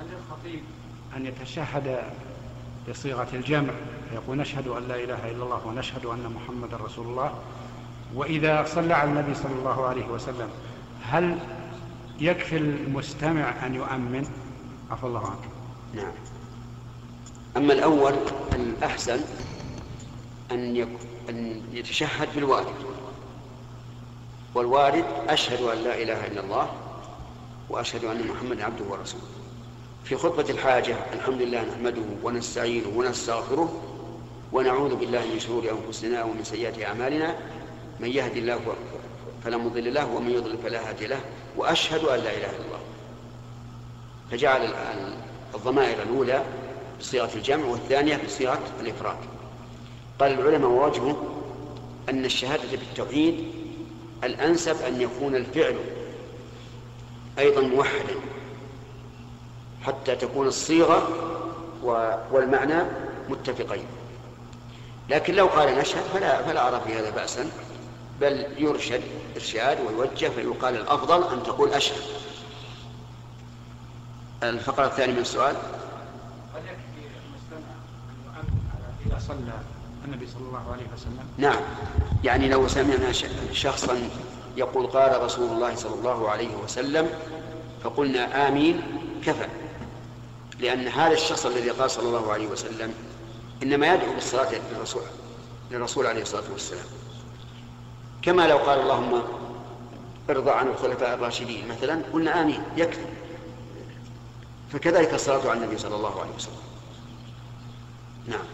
هل للخطيب أن يتشهد بصيغة الجمع يقول نشهد أن لا إله إلا الله ونشهد أن محمدا رسول الله؟ وإذا صلى على النبي صلى الله عليه وسلم هل يكفي المستمع أن يؤمن؟ عفى الله عنك. نعم. أما الأول الأحسن أن. أن يتشهد بالوارد. والوارد أشهد أن لا إله إلا الله وأشهد أن محمدا عبده ورسوله. في خطبة الحاجة الحمد لله نحمده ونستعينه ونستغفره ونعوذ بالله من شرور أنفسنا ومن سيئات أعمالنا. من يهدي الله فلا مضل له ومن يضلل فلا هادي له وأشهد أن لا إله إلا الله. فجعل الضمائر الأولى بصيغة الجمع والثانية بصيغة الإفراد. قال العلماء ووجهه أن الشهادة بالتوحيد الأنسب أن يكون الفعل أيضا موحدا. حتى تكون الصيغة والمعنى متفقين. لكن لو قال نشهد فلا فلا أرى في هذا بأسا بل يرشد إرشاد ويوجه فيقال الأفضل أن تقول أشهد. الفقرة الثانية من السؤال. هل يكفي المستمع إذا صلى النبي صلى الله عليه وسلم؟ نعم. يعني لو سمعنا شخصا يقول قال رسول الله صلى الله عليه وسلم فقلنا آمين كفى. لأن هذا الشخص الذي قال صلى الله عليه وسلم إنما يدعو بالصلاة للرسول للرسول عليه الصلاة والسلام. كما لو قال اللهم ارضى عن الخلفاء الراشدين مثلا قلنا آمين يكفي. فكذلك الصلاة على النبي صلى الله عليه وسلم. نعم.